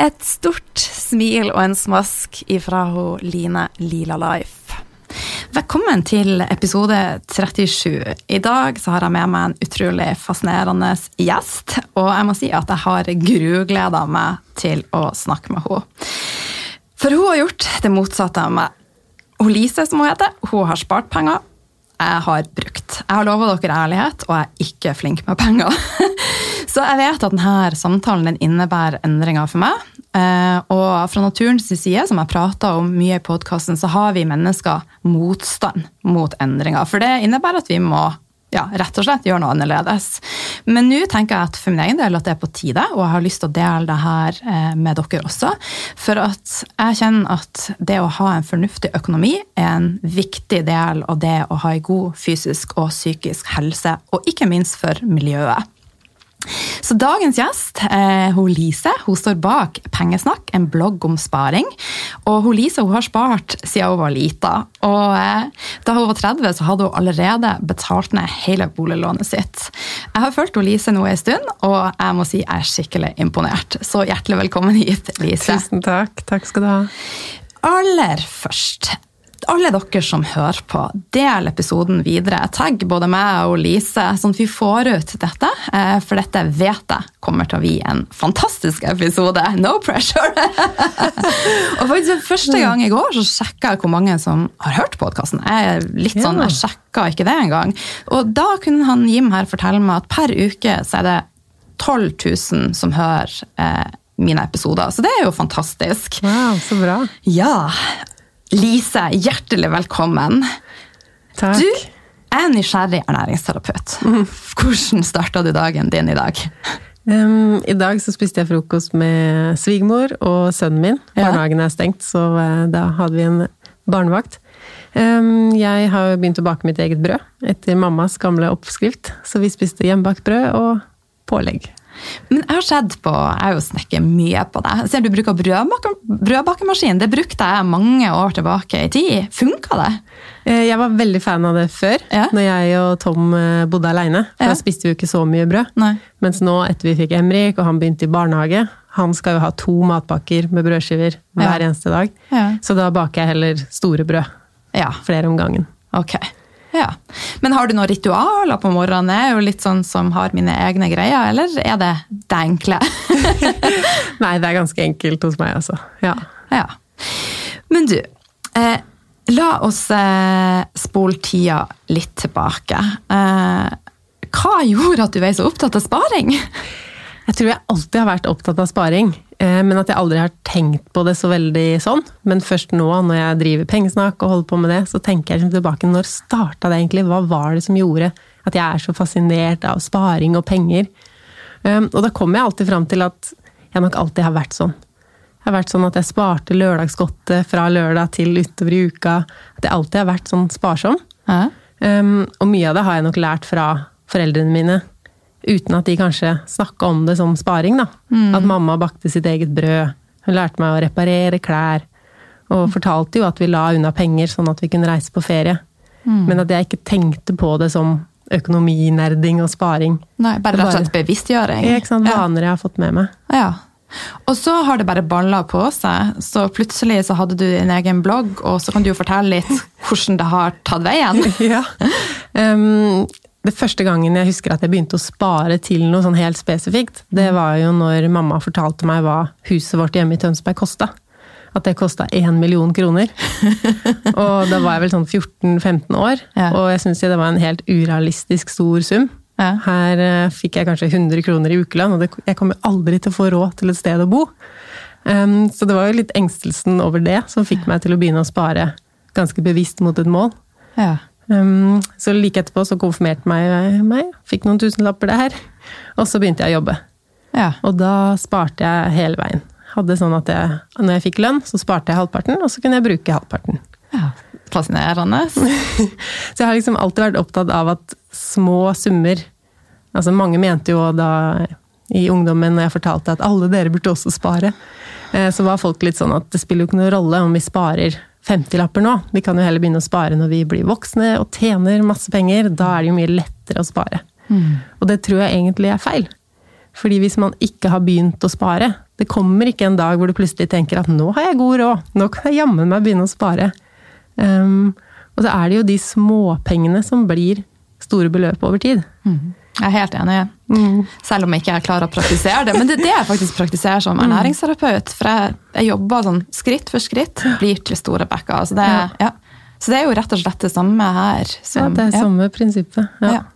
Et stort smil og en smask ifra hun Line Lila Life. Velkommen til episode 37. I dag så har jeg med meg en utrolig fascinerende gjest, og jeg må si at jeg har grugleda meg til å snakke med henne. For hun har gjort det motsatte av meg. Hun Lise, som hun heter, hun har spart penger. Jeg har brukt. Jeg har lova dere ærlighet, og jeg er ikke flink med penger. Så jeg vet at denne samtalen den innebærer endringer for meg. Eh, og fra naturens side, som jeg prata om mye i podkasten, så har vi mennesker motstand mot endringer. For det innebærer at vi må ja, rett og slett gjøre noe annerledes. Men nå tenker jeg at for min egen del at det er på tide, og jeg har lyst til å dele det her eh, med dere også. For at jeg kjenner at det å ha en fornuftig økonomi er en viktig del av det å ha en god fysisk og psykisk helse, og ikke minst for miljøet. Så dagens gjest, eh, hun Lise, hun står bak Pengesnakk, en blogg om sparing. Og hun Lise hun har spart siden hun var lita. Og eh, da hun var 30, så hadde hun allerede betalt ned hele boliglånet sitt. Jeg har fulgt Lise nå en stund, og jeg må si jeg er skikkelig imponert. Så hjertelig velkommen hit, Lise. Tusen takk. Takk skal du ha. Aller først, alle dere som hører på, del episoden videre. Tagg både meg og Lise, sånn at vi får ut dette. Eh, for dette vet jeg kommer til å bli en fantastisk episode. No pressure! og faktisk første gang i går så sjekka jeg hvor mange som har hørt podkasten. Jeg er litt sånn, jeg sjekka ikke det engang. Og da kunne han Jim her fortelle meg at per uke så er det 12 000 som hører eh, mine episoder. Så det er jo fantastisk. Wow, så bra. Ja, Lise, hjertelig velkommen. Takk. Du er nysgjerrig ernæringsterapeut. Hvordan starta du dagen din i dag? Um, I dag så spiste jeg frokost med svigermor og sønnen min. Barnehagen er stengt, så uh, da hadde vi en barnevakt. Um, jeg har begynt å bake mitt eget brød etter mammas gamle oppskrift. Så vi spiste hjemmebakt brød og pålegg. Men jeg har sett på, jeg har jo snekket mye på det. Ser du bruker brødbake, brødbakemaskin. Det brukte jeg mange år tilbake i tid. Funka det? Eh, Jeg var veldig fan av det før, Ja. når jeg og Tom eh, bodde aleine. Ja. da spiste vi jo ikke så mye brød. Nei. Mens nå, etter vi fikk Emrik, og han begynte i barnehage Han skal jo ha to matpakker med brødskiver hver Ja. eneste dag. Ja. Så da baker jeg heller store brød. ja. Flere om gangen. Ok. Ja. Men har du noen ritualer på morgenen? Jeg er jo litt sånn som har mine egne greier, eller er det det enkle? Nei, det er ganske enkelt hos meg, altså. Ja. ja. Men du, eh, la oss eh, spole tida litt tilbake. Eh, hva gjorde at du ble så opptatt av sparing? Jeg tror jeg alltid har vært opptatt av sparing, men at jeg aldri har tenkt på det så veldig sånn. Men først nå, når jeg driver pengesnakk og holder på med det, så tenker jeg liksom tilbake. Når starta det egentlig? Hva var det som gjorde at jeg er så fascinert av sparing og penger? Um, Og da kommer jeg alltid fram til at jeg nok alltid har vært sånn. Jeg har vært sånn at jeg sparte lørdagsgodtet fra lørdag til utover i uka. At jeg alltid har vært sånn sparsom. Ja. Um, og mye av det har jeg nok lært fra foreldrene mine. Uten at de kanskje snakka om det som sparing. da. At mamma bakte sitt eget brød. Hun lærte meg å reparere klær. Og fortalte jo at vi la unna penger sånn at vi kunne reise på ferie. Men at jeg ikke tenkte på det som økonominerding og sparing. Nei, bare rett og slett bevisstgjøring. Ja, ikke sant? Vaner jeg har fått med meg. Ja. Og så har det bare balla på seg, så plutselig så hadde du din egen blogg, og så kan du jo fortelle litt hvordan det har tatt veien. Ja. Um, det første gangen jeg husker at jeg begynte å spare til noe sånn helt spesifikt, det var jo når mamma fortalte meg hva huset vårt hjemme i Tønsberg kosta. At det kosta én million kroner. og da var jeg vel sånn 14-15 år, Ja. og jeg syns det var en helt urealistisk stor sum. Ja. Her uh, fikk jeg kanskje 100 kroner i ukelønn, og det, jeg kommer aldri til å få råd til et sted å bo. Um, så det var jo litt engstelsen over det som fikk meg til å begynne å spare ganske bevisst mot et mål. Ja. Um, så like etterpå så konfirmerte meg, meg, fikk noen tusenlapper der, og så begynte jeg å jobbe. Ja. Og da sparte jeg hele veien. Hadde sånn at jeg, når jeg fikk lønn, så sparte jeg halvparten, og så kunne jeg bruke halvparten. ja. Fascinerende. Så jeg har liksom alltid vært opptatt av at små summer Altså mange mente jo da i ungdommen når jeg fortalte at alle dere burde også spare, eh, så var folk litt sånn at det spiller jo ikke noen rolle om vi sparer 50-lapper nå. Vi kan jo heller begynne å spare når vi blir voksne og tjener masse penger. Da er det jo mye lettere å spare. Og det tror jeg egentlig er feil. Fordi hvis man ikke har begynt å spare Det kommer ikke en dag hvor du plutselig tenker at nå har jeg god råd, nå kan jeg jammen meg begynne å spare. Um, og så er det jo de småpengene som blir store beløp over tid. Jeg er helt enig. Selv om jeg ikke klarer å praktisere det. Men det er det jeg faktisk praktiserer som ernæringsterapeut. For jeg, jeg jobber sånn skritt for skritt, blir til store bekker. Så det, ja. så det er jo rett og slett det samme her. Ja, det er samme prinsippet. Ja. Ja.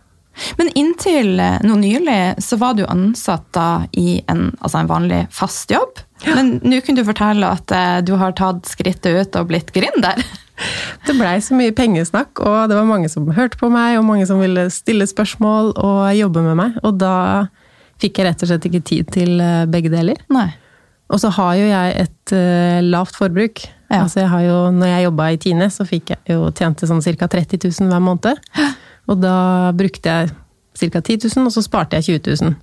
Men inntil eh, nå nylig så var du ansatt da i en, altså en vanlig fast jobb. Men nå kunne du fortelle at eh, du har tatt skrittet ut og blitt gründer. Det blei så mye pengesnakk, og det var mange som hørte på meg, og mange som ville stille spørsmål og jobbe med meg. Og da fikk jeg rett og slett ikke tid til eh, begge deler. Nei. Og så har jo jeg et uh, lavt forbruk. Ja. Altså jeg har jo, når jeg jobba i Tine, så fikk jeg jo tjente sånn ca. 30 000 hver måned. Og da brukte jeg ca. 10 000, og så sparte jeg 20 000.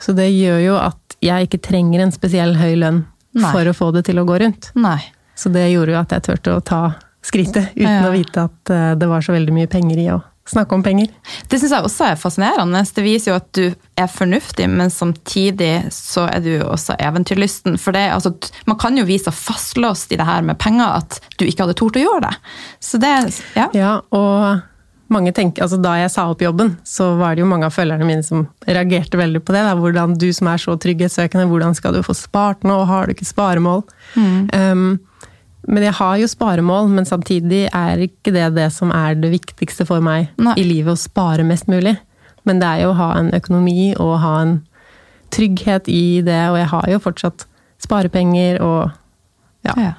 Så det gjør jo at jeg ikke trenger en spesiell høy lønn Nei. for å få det til å gå rundt. Nei. Så det gjorde jo at jeg turte å ta skrittet, uten Ja. å vite at eh, det var så veldig mye penger i å snakke om penger. Det syns jeg også er fascinerende. Det viser jo at du er fornuftig, men samtidig så er du også eventyrlysten. For det, altså, man kan jo vise fastlåst i det her med penger at du ikke hadde tort å gjøre det. Så det, ja. Ja, og mange tenker, altså Da jeg sa opp jobben, så var det jo mange av følgerne mine som reagerte veldig på det. Da. Hvordan Du som er så trygghetssøkende, hvordan skal du få spart nå? Har du ikke sparemål? Um, men jeg har jo sparemål, men samtidig er ikke det det som er det viktigste for meg Nei. i livet, å spare mest mulig. Men det er jo å ha en økonomi og ha en trygghet i det, og jeg har jo fortsatt sparepenger og ja. Ja.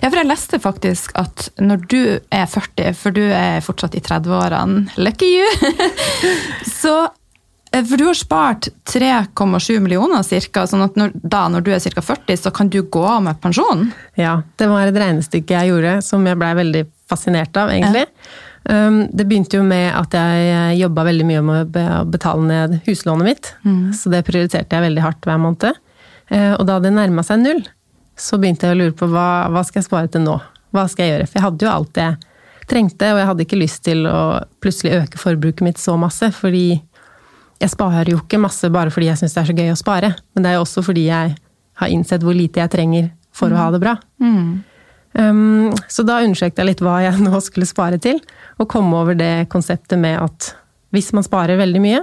ja, for jeg leste faktisk at når du er 40, for du er fortsatt i 30-årene, lucky you, så For du har spart 3,7 millioner cirka, sånn at når, da når du er ca. 40, så kan du gå av med pensjon? Ja, det var et regnestykke jeg gjorde som jeg blei veldig fascinert av, egentlig. Um, det begynte jo med at jeg jobba veldig mye med å betale ned huslånet mitt. Så det prioriterte jeg veldig hardt hver måned. Eh, Og da det nærma seg null, så begynte jeg å lure på hva, hva skal jeg spare til nå? Hva skal jeg gjøre? For jeg hadde jo alt jeg trengte, og jeg hadde ikke lyst til å plutselig øke forbruket mitt så masse. fordi jeg sparer jo ikke masse bare fordi jeg syns det er så gøy å spare, men det er jo også fordi jeg har innsett hvor lite jeg trenger for å ha det bra. Um, så da undersøkte jeg litt hva jeg nå skulle spare til, og kom over det konseptet med at hvis man sparer veldig mye,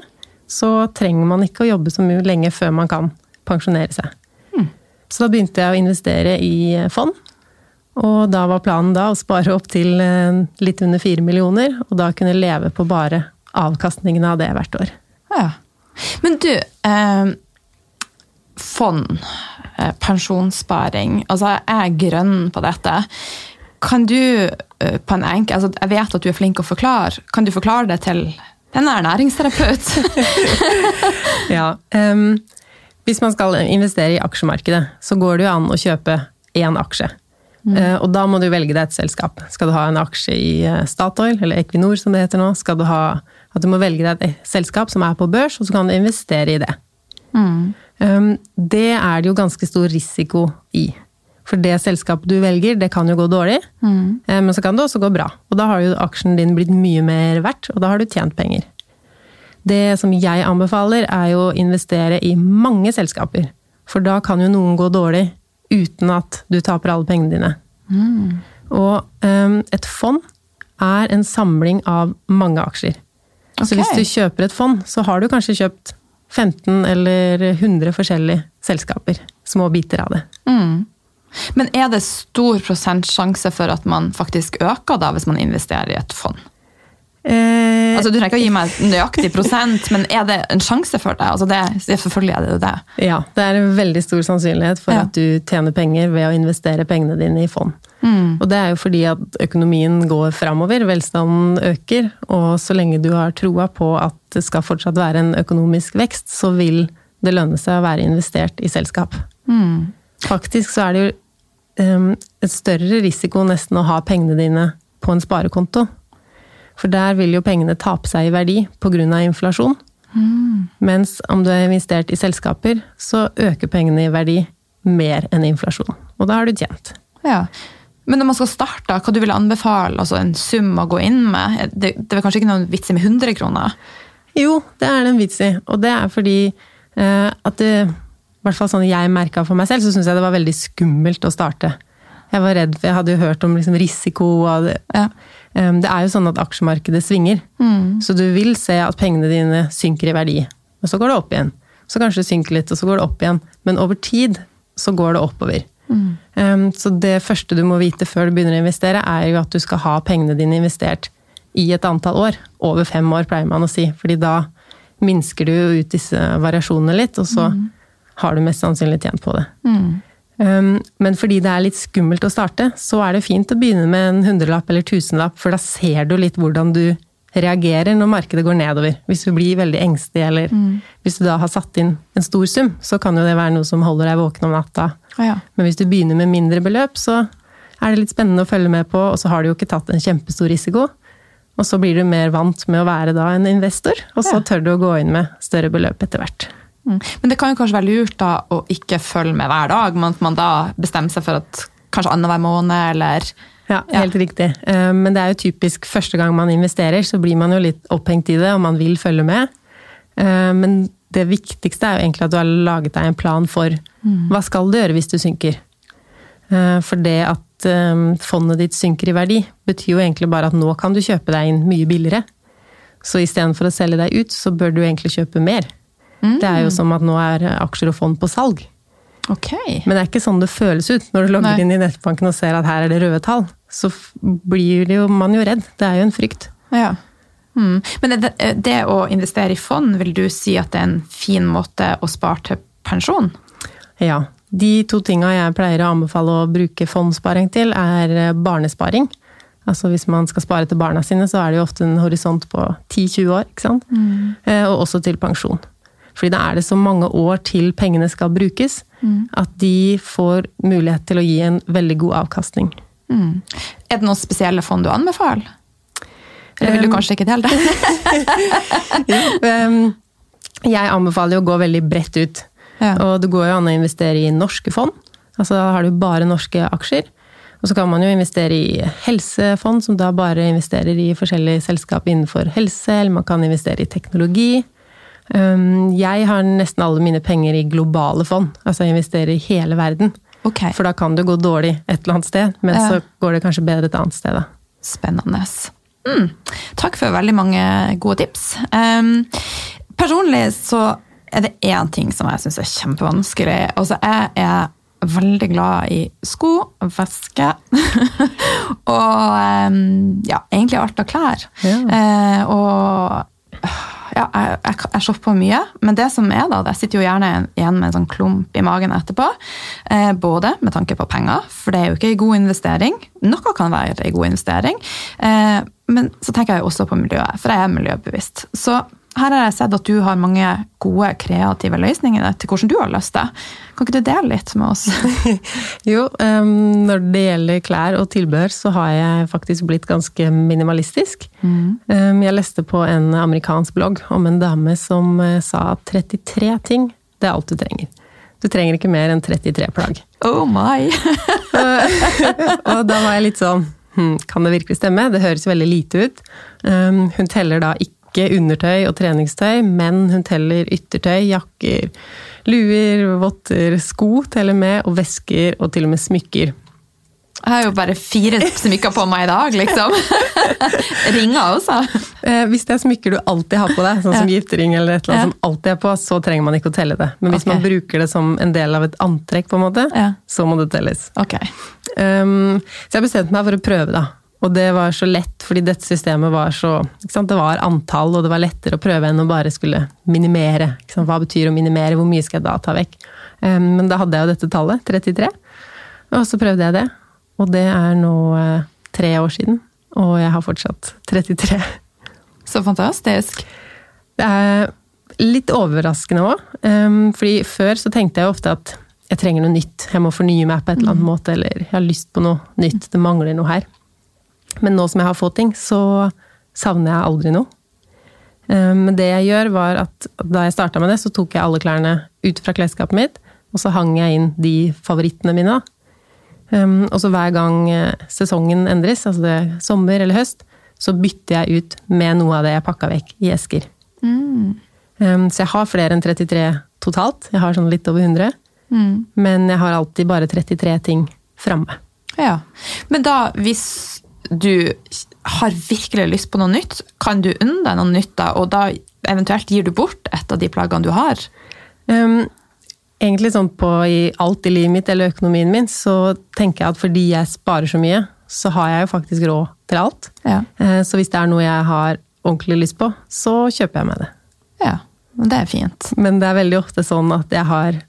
så trenger man ikke å jobbe så mye lenge før man kan pensjonere seg. Så da begynte jeg å investere i fond, og da var planen da å spare opp til eh, litt under fire millioner, og da kunne leve på bare avkastningene av det hvert år. Ja. Men du, eh, fond, eh, pensjonssparing, altså jeg er grønn på dette. Kan du eh, på en enkel, altså Jeg vet at du er flink å forklare. Kan du forklare det til en ernæringsterapeut? Ja, Um, hvis man skal investere i aksjemarkedet, så går det jo an å kjøpe én aksje. Eh, og da må du velge deg et selskap. Skal du ha en aksje i Statoil, eller Equinor som det heter nå, skal du ha at du må velge deg et selskap som er på børs, og så kan du investere i det. Um, det er det jo ganske stor risiko i. For det selskapet du velger, det kan jo gå dårlig, mm. men så kan det også gå bra. Og da har jo aksjen din blitt mye mer verdt, og da har du tjent penger. Det som jeg anbefaler, er jo å investere i mange selskaper. For da kan jo noen gå dårlig uten at du taper alle pengene dine. Mm. Og um, et fond er en samling av mange aksjer. Okay. Så hvis du kjøper et fond, så har du kanskje kjøpt 15 eller 100 forskjellige selskaper. Små biter av det. Mm. Men er det stor prosentsjanse for at man faktisk øker da, hvis man investerer i et fond? Altså, du trenger ikke å gi meg nøyaktig prosent, men er det en sjanse for deg? Altså, det selvfølgelig er det det. Ja, det er en veldig stor sannsynlighet for ja. at du tjener penger ved å investere pengene dine i fond. Mm. Og det er jo fordi at økonomien går framover, velstanden øker, og så lenge du har troa på at det skal fortsatt være en økonomisk vekst, så vil det lønne seg å være investert i selskap. Mm. Faktisk så er det jo um, et større risiko nesten å ha pengene dine på en sparekonto. For der vil jo pengene tape seg i verdi pga. inflasjon. Mm. Mens om du har investert i selskaper, så øker pengene i verdi mer enn inflasjon. Og da har du tjent. Ja. Men når man skal starte, hva du vil anbefale? Altså en sum å gå inn med? Det, det er kanskje ikke noen vits i med 100 kroner? Jo, det er det en vits i. Og det er fordi eh, at det i hvert fall sånn jeg merka for meg selv, så syns jeg det var veldig skummelt å starte. Jeg var redd, for jeg hadde jo hørt om liksom risiko og det, ja. Um, det er jo sånn at aksjemarkedet svinger. Mm. Så du vil se at pengene dine synker i verdi. Og så går det opp igjen. Så kanskje det synker litt, og så går det opp igjen. Men over tid så går det oppover. Mm. Um, så det første du må vite før du begynner å investere, er jo at du skal ha pengene dine investert i et antall år. Over fem år, pleier man å si. Fordi da minsker du ut disse variasjonene litt, og så mm har du mest sannsynlig tjent på det. Mm. Um, men fordi det er litt skummelt å starte, så er det fint å begynne med en hundrelapp eller tusenlapp, for da ser du litt hvordan du reagerer når markedet går nedover. Hvis du blir veldig engstelig, eller mm. hvis du da har satt inn en stor sum, så kan jo det være noe som holder deg våken om natta. Ah, ja. Men hvis du begynner med mindre beløp, så er det litt spennende å følge med på, og så har du jo ikke tatt en kjempestor risiko. Og så blir du mer vant med å være da en investor, og så ja. tør du å gå inn med større beløp etter hvert. Mm. Men det kan jo kanskje være lurt da å ikke følge med hver dag, men at man da bestemmer seg for at kanskje annenhver måned eller ja, helt ja. riktig. Eh, men det er jo typisk første gang man investerer, så blir man jo litt opphengt i det, og man vil følge med. Eh, men det viktigste er jo egentlig at du har laget deg en plan for mm. hva skal du gjøre hvis du synker. Eh, for det at fondet ditt synker i verdi, betyr jo egentlig bare at nå kan du kjøpe deg inn mye billigere. Så istedenfor å selge deg ut, så bør du egentlig kjøpe mer. Mm. Det er jo som at nå er aksjer og fond på salg. Okay. Men det er ikke sånn det føles ut. Når du logger Nei. inn i nettbanken og ser at her er det røde tall, så blir jo, man jo redd. Det er jo en frykt. Ja. Mm. Men det, det, å investere i fond, vil du si at det er en fin måte å spare til pensjon? Ja. De to tinga jeg pleier å anbefale å bruke fondssparing til, er barnesparing. Altså Hvis man skal spare til barna sine, så er det jo ofte en horisont på 10-20 år. ikke sant? Mm. Eh, og også til pensjon. Fordi da er det så mange år til pengene skal brukes, mm. at de får mulighet til å gi en veldig god avkastning. Mm. Er det noen spesielle fond du anbefaler? Eller vil du kanskje ikke dele det? jeg anbefaler jo å gå veldig bredt ut. Ja. Og det går jo an å investere i norske fond. Altså Da har du bare norske aksjer. Og så kan man jo investere i helsefond, som da bare investerer i forskjellige selskap innenfor helse. Eller man kan investere i teknologi. Um, jeg har nesten alle mine penger i globale fond. Altså jeg investerer i hele verden. Okay. For da kan det gå dårlig et eller annet sted, men ja. så går det kanskje bedre et annet sted. Da. Spennende. Mm. Takk for veldig mange gode tips. Um, personlig så er det én ting som jeg syns er kjempevanskelig. Altså, jeg er veldig glad i sko, veske og um, ja, egentlig alt av klær. Ja. Uh, og ja, jeg, jeg, jeg shopper mye, men det som er da, jeg sitter jo gjerne igjen med en sånn klump i magen etterpå. Eh, både med tanke på penger, for det er jo ikke en god investering. Noe kan være en god investering. Eh, men så tenker jeg også på miljøet, for jeg er miljøbevisst. Så her har jeg sett at du har mange gode, kreative løsninger til hvordan du har løst det. Kan ikke du dele litt med oss? jo, um, når det gjelder klær og tilbehør, så har jeg faktisk blitt ganske minimalistisk. Mm. Um, jeg leste på en amerikansk blogg om en dame som uh, sa at 33 ting, det er alt du trenger. Du trenger ikke mer enn 33 plagg. Oh my! og da var jeg litt sånn hm, Kan det virkelig stemme? Det høres veldig lite ut. Um, hun teller da ikke ikke undertøy og treningstøy, men hun teller yttertøy, jakker, luer, votter, sko teller med, og vesker og til og med smykker. Jeg har jo bare fire smykker på meg i dag, liksom. Ringer også. Eh, hvis det er smykker du alltid har på deg, sånn som Ja. giftering eller et eller annet Ja. som alltid er på, så trenger man ikke å telle det. Men hvis okay. man bruker det som en del av et antrekk, på en måte, Ja. så må det telles. Ok. Um, så jeg bestemte meg for å prøve, da. Og det var så lett, fordi dette systemet var så? Det var antall, og det var lettere å prøve enn å bare skulle minimere. Hva betyr å minimere? Hvor mye skal jeg da ta vekk? Um, men da hadde jeg jo dette tallet, 33. Og så prøvde jeg det. Og det er nå eh, tre år siden. Og jeg har fortsatt 33. Så fantastisk. Det er litt overraskende òg. Um, fordi før så tenkte jeg ofte at jeg trenger noe nytt. Jeg må fornye meg på et eller annet måte, eller jeg har lyst på noe nytt. Det mangler noe her. Men nå som jeg har fått ting, så savner jeg aldri noe. Men det jeg gjør, var at da jeg starta med det, så tok jeg alle klærne ut fra klesskapet mitt, og så hang jeg inn de favorittene mine. Um, og så hver gang eh, sesongen endres, altså det er sommer eller høst, så bytter jeg ut med noe av det jeg pakka vekk i esker. Mm. så jeg har flere enn 33 totalt. Jeg har sånn litt over 100. Men jeg har alltid bare 33 ting framme. Ja. Men da, hvis du har virkelig lyst på noe nytt, kan du unne deg noe nytt da, og da eventuelt gir du bort et av de plaggene du har? Um, egentlig sånn på i alt i livet mitt eller økonomien min, så tenker jeg at fordi jeg sparer så mye, så har jeg jo faktisk råd til alt. Ja. Uh, Så hvis det er noe jeg har ordentlig lyst på, så kjøper jeg meg det. Ja, men det er fint. Men det er veldig ofte sånn at jeg har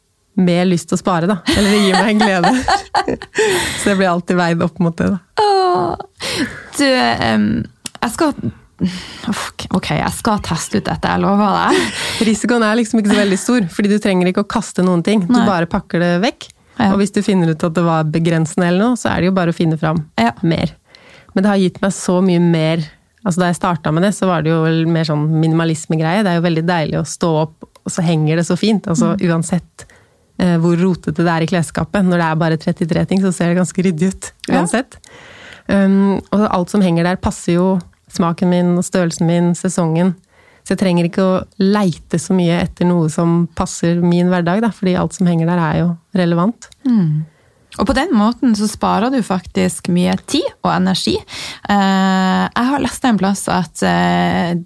mer lyst til å spare, da. Eller det gir meg en glede. så jeg blir alltid veid opp mot det, da. Åh, du, um, jeg skal Ok, jeg skal teste ut dette, jeg lover deg. Risikoen er liksom ikke så veldig stor, fordi du trenger ikke å kaste noen ting. Du Nei. bare pakker det vekk. Ja. Og hvis du finner ut at det var begrensende eller noe, så er det jo bare å finne fram Ja. mer. Men det har gitt meg så mye mer Altså Da jeg starta med det, så var det jo mer sånn minimalismegreie. Det er jo veldig deilig å stå opp, og så henger det så fint. Altså Mm. Uansett hvor rotete det er i klesskapet. Når det er bare 33 ting, så ser det ganske ryddig ut. Ja. Uansett. Um, og alt som henger der, passer jo smaken min, og størrelsen min, sesongen. Så jeg trenger ikke å leite så mye etter noe som passer min hverdag, da, fordi alt som henger der er jo relevant. Og på den måten så sparer du faktisk mye tid og energi. Eh, jeg har lest en plass at eh,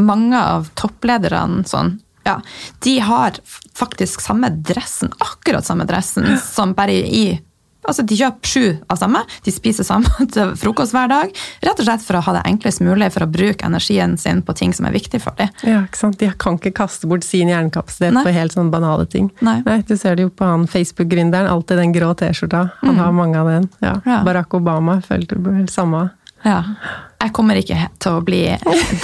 mange av topplederne sånn, ja, de har faktisk samme dressen, akkurat samme dressen, som bare i Altså, De kjøper sju av samme, de spiser samme til frokost hver dag. Rett og slett for å ha det enklest mulig for å bruke energien sin på ting som er viktig for dem. Ja, ikke sant? De kan ikke kaste bort sin hjernekapasitet på helt sånne banale ting. Nei. Nei Du ser det jo på han Facebook-gründeren, alltid den grå T-skjorta. Han har mange av den. Ja. Ja. Barack Obama følte det vel samme. Ja. Jeg kommer ikke til å bli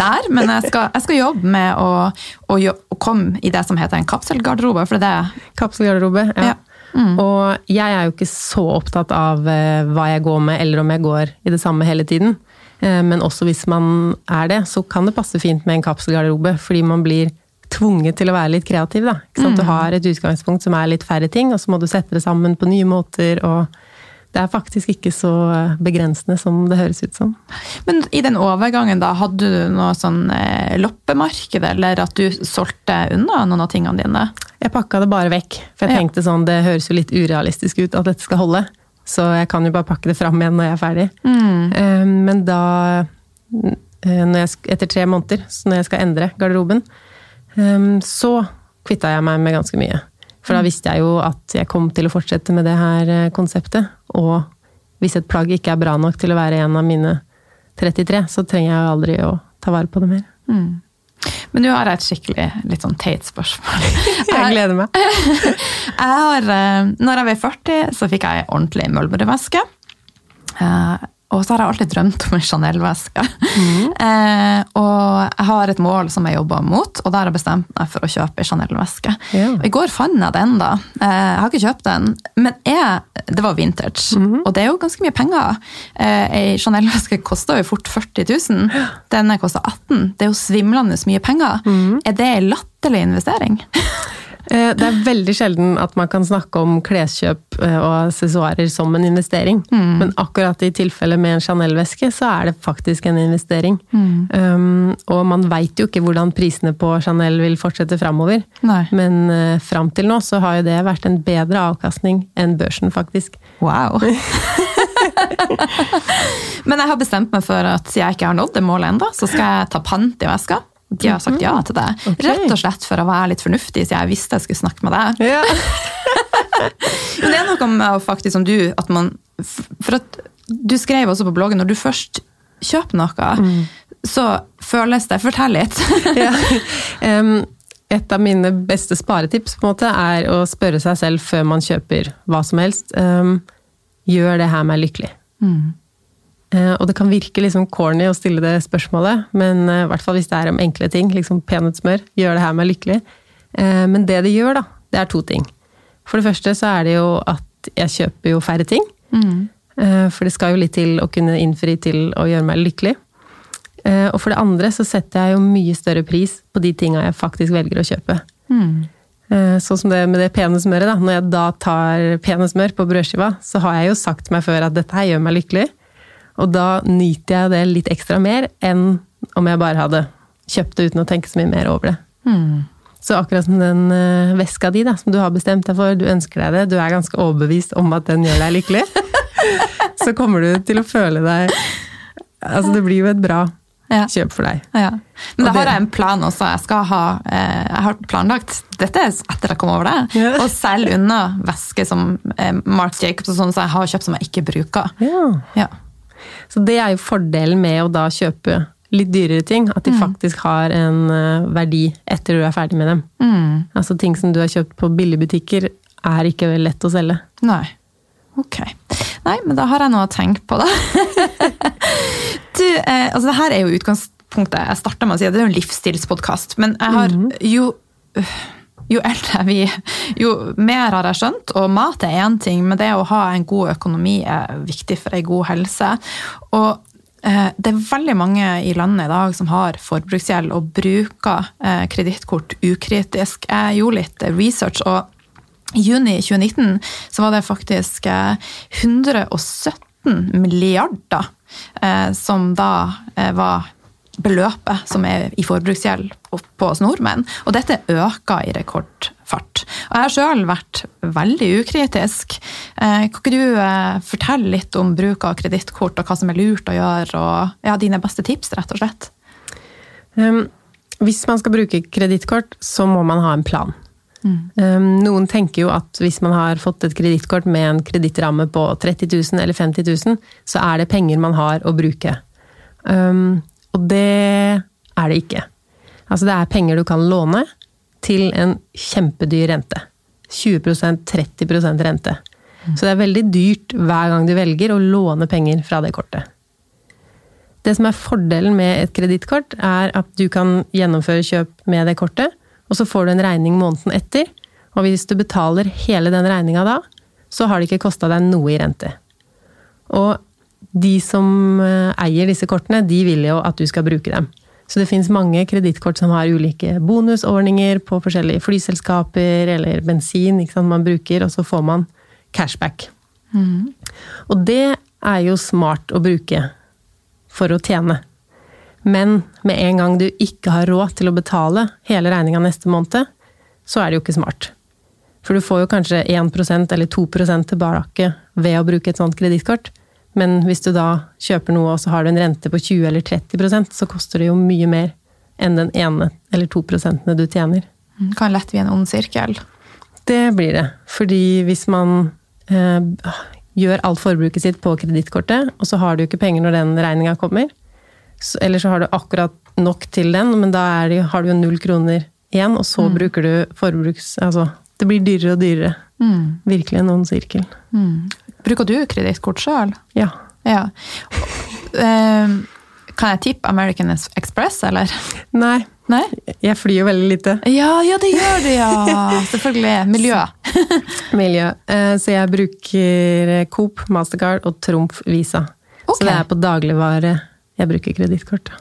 der, men jeg skal, jeg skal jobbe med å, å, å komme i det som heter en kapselgarderobe, for det er det. Kapselgarderobe. Ja. Ja. Mm. Og jeg er jo ikke så opptatt av eh, hva jeg går med, eller om jeg går i det samme hele tiden. Eh, men også hvis man er det, så kan det passe fint med en kapselgarderobe, fordi man blir tvunget til å være litt kreativ. Da. Sant? Du har et utgangspunkt som er litt færre ting, og så må du sette det sammen på nye måter. og det er faktisk ikke så begrensende som det høres ut som. Men i den overgangen, da, hadde du noe sånn eh, loppemarked, eller at du solgte unna noen av tingene dine? Jeg pakka det bare vekk, for jeg Ja. tenkte sånn, det høres jo litt urealistisk ut at dette skal holde. Så jeg kan jo bare pakke det fram igjen når jeg er ferdig. Mm. Men da, eh, når jeg, etter tre måneder, så når jeg skal endre garderoben, eh, så kvitta jeg meg med ganske mye. For da visste jeg jo at jeg kom til å fortsette med det her eh, konseptet. Og hvis et plagg ikke er bra nok til å være en av mine 33, så trenger jeg aldri å ta vare på det mer. Men nå har jeg et skikkelig litt sånn teit spørsmål. Jeg gleder meg. Jeg har, eh, når jeg var 40, så fikk jeg en ordentlig møllbrødveske. Og så har jeg alltid drømt om en Chanel-veske. Eh, og jeg har et mål som jeg jobber mot, og der har jeg bestemt meg for å kjøpe en Chanel-veske. Yeah. Og I går fant jeg den, da. Eh, jeg har ikke kjøpt den, men jeg, det var vintage. Og det er jo ganske mye penger. Eh, ei Chanel-veske koster jo fort 40 000. Denne koster 18 Det er jo svimlende mye penger. Er det ei latterlig investering? Eh, Det er veldig sjelden at man kan snakke om kleskjøp eh, og accessoarer som en investering. Men akkurat i tilfellet med en Chanel-veske, så er det faktisk en investering. Um, og man veit jo ikke hvordan prisene på Chanel vil fortsette framover. Nei. Men uh, fram til nå så har jo det vært en bedre avkastning enn børsen, faktisk. Wow. Men jeg har bestemt meg for at siden jeg ikke har nådd det målet ennå, så skal jeg ta pant i veska. De har sagt ja til det. Okay. Rett og slett for å være litt fornuftig, siden jeg visste jeg skulle snakke med deg. Ja. Men det er noe med å faktisk som du, at man For at du skrev også på bloggen, når du først kjøper noe, så føles det Fortell litt. ja. um, et av mine beste sparetips på en måte, er å spørre seg selv før man kjøper hva som helst. Um, gjør det her meg lykkelig? Eh, og det kan virke liksom corny å stille det spørsmålet, men eh, i hvert fall hvis det er om enkle ting, liksom peanøttsmør, gjør det her meg lykkelig? Eh, men det det gjør, da, det er to ting. For det første så er det jo at jeg kjøper jo færre ting. Mm. For det skal jo litt til å kunne innfri til å gjøre meg lykkelig. Eh, Og for det andre så setter jeg jo mye større pris på de tinga jeg faktisk velger å kjøpe. Mm. Sånn som det med det pene smøret. da. Når jeg da tar pene smør på brødskiva, så har jeg jo sagt meg før at dette her gjør meg lykkelig. Og da nyter jeg det litt ekstra mer enn om jeg bare hadde kjøpt det uten å tenke så mye mer over det. Så akkurat som den eh, veska di da, som du har bestemt deg for, du ønsker deg det, du er ganske overbevist om at den gjør deg lykkelig, så kommer du til å føle deg Altså, det blir jo et bra Ja. kjøp for deg. Ja. Men da har jeg en plan også. Jeg skal ha eh, Jeg har planlagt Dette etter etter jeg kom over det. Ja. Og selge unna væsker som eh, Marc Jacobs og sånn som jeg har kjøpt som jeg ikke bruker. Ja. Så det er jo fordelen med å da kjøpe litt dyrere ting, at de faktisk har en eh, verdi etter du er ferdig med dem. Altså ting som du har kjøpt på billigbutikker, er ikke lett å selge. Nei. Ok. Nei, men da har jeg noe å tenke på, da. du, eh, altså det her er jo utgangspunktet. Jeg starta med å si at det er jo en livsstilspodkast. Men jeg har jo jo eldre vi Jo mer har jeg skjønt, og mat er én ting, men det å ha en god økonomi er viktig for ei god helse. Og eh, det er veldig mange i landet i dag som har forbruksgjeld og bruker eh, kredittkort ukritisk. Jeg gjorde litt research, og i juni 2019 så var det faktisk eh, 117 milliarder eh, som da var beløpet som er i forbruksgjeld på oss nordmenn. Og dette øker i rekordfart. Og jeg har sjøl vært veldig ukritisk. Eh, Kan ikke du eh, fortelle litt om bruk av kredittkort, og hva som er lurt å gjøre, og ja, dine beste tips, rett og slett? Um, hvis man skal bruke kredittkort, så må man ha en plan. Um, noen tenker jo at hvis man har fått et kredittkort med en kredittramme på 30 000 eller 50 000, så er det penger man har å bruke. Um, og det er det ikke. Altså det er penger du kan låne til en kjempedyr rente. 20% 30% rente. Så det er veldig dyrt hver gang du velger å låne penger fra det kortet. Det som er fordelen med et kredittkort, er at du kan gjennomføre kjøp med det kortet, og så får du en regning måneden etter. Og hvis du betaler hele den regninga da, så har det ikke kosta deg noe i rente. Og de som eh, eier disse kortene, de vil jo at du skal bruke dem. Så det fins mange kredittkort som har ulike bonusordninger på forskjellige flyselskaper eller bensin man bruker, og så får man cashback. Og det er jo smart å bruke for å tjene. Men med en gang du ikke har råd til å betale hele regninga neste måned, så er det jo ikke smart. For du får jo kanskje 1% eller 2% tilbake ved å bruke et sånt kredittkort. Men hvis du da kjøper noe og så har du en rente på 20 eller 30% så koster det jo mye mer enn den ene eller to prosentene du tjener. Det kan lett bli en ond sirkel. Det blir det. Fordi hvis man eh, gjør alt forbruket sitt på kredittkortet, og så har du ikke penger når den regninga kommer, så, eller så har du akkurat nok til den, men da det, har du jo null kroner igjen, og så bruker du forbruks... Altså, det blir dyrere og dyrere. Virkelig en ond sirkel. Bruker du kredittkort sjøl? Ja. Ja. Eh, Kan jeg tippe American Express, eller? Nei, Nei? jeg flyr jo veldig lite. Ja, ja, det gjør du, ja! Selvfølgelig. Miljø. Miljø. Eh, Så jeg bruker Coop, Mastercard og Trumf Visa. Okay. Så det er på dagligvare jeg bruker kredittkort.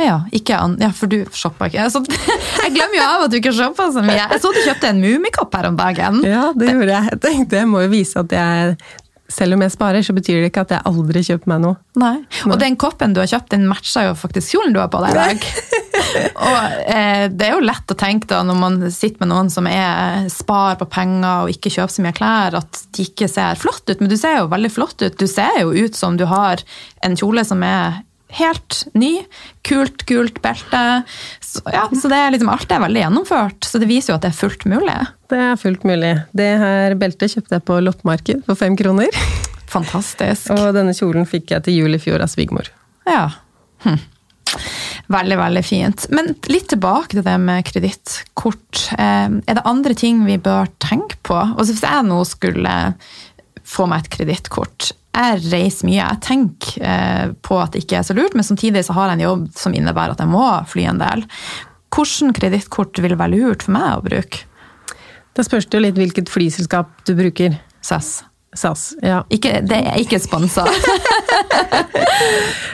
Ja, ja, for du shopper ikke. Så, jeg glemmer jo av at du ikke shopper så mye. Jeg så du kjøpte en Mummikopp her om dagen. Ja, det gjorde jeg. Jeg tenkte jeg må jo vise at jeg selv om jeg sparer, så betyr det ikke at jeg aldri kjøper meg noe. Nei. Og den koppen du har kjøpt, den matcher jo faktisk kjolen du har på deg i dag. og eh, det er jo lett å tenke da, når man sitter med noen som er spar på penger og ikke kjøper så mye klær, at de ikke ser flott ut. Men du ser jo veldig flott ut. Du ser jo ut som du har en kjole som er helt ny. Kult, kult belte. Så, ja, så det er liksom, alt er veldig gjennomført. Så det viser jo at det er fullt mulig. Det er fullt mulig. Det her beltet kjøpte jeg på loppemarked for fem kroner. Fantastisk. Og denne kjolen fikk jeg til jul i fjor av svigermor. Ja. Hm. Veldig, veldig fint. Men litt tilbake til det med kredittkort. Eh, er det andre ting vi bør tenke på? Altså Hvis jeg nå skulle få meg et kredittkort Jeg reiser mye. Jeg tenker eh, på at det ikke er så lurt, men samtidig så har jeg en jobb som innebærer at jeg må fly en del. Hvilket kredittkort vil være lurt for meg å bruke? Da spørs det jo litt hvilket flyselskap du bruker. SAS. SAS, ja. Ikke, det er ikke sponsa.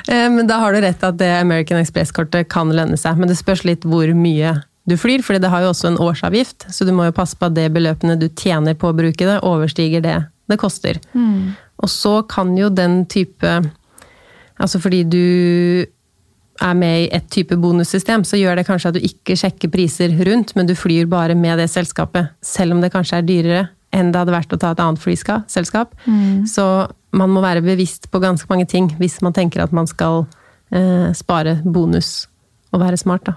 Eh, Men da har du rett at det American Express-kortet kan lønne seg. Men det spørs litt hvor mye du flyr, for det har jo også en årsavgift. Så du må jo passe på at det beløpene du tjener på å bruke det, overstiger det det koster. Og så kan jo den type Altså fordi du er med i et type bonussystem, så gjør det kanskje at du ikke sjekker priser rundt, men du flyr bare med det selskapet, selv om det kanskje er dyrere enn det hadde vært å ta et annet flyselskap. Så man må være bevisst på ganske mange ting hvis man tenker at man skal eh, spare bonus og være smart. da.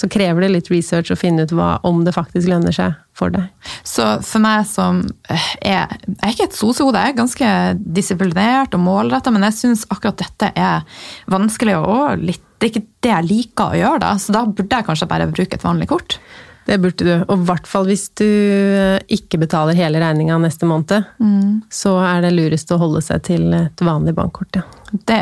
Så krever det litt research å finne ut hva, om det faktisk lønner seg for deg. Så for meg som er Jeg er ikke et sosehode, jeg er ganske disiplinert og målretta, men jeg syns akkurat dette er vanskelig og litt Det er ikke det jeg liker å gjøre, da. Så da burde jeg kanskje bare bruke et vanlig kort. Det burde du. Og i hvert fall hvis du eh, ikke betaler hele regninga neste måned. Så er det lurest å holde seg til et vanlig bankkort, ja. Det,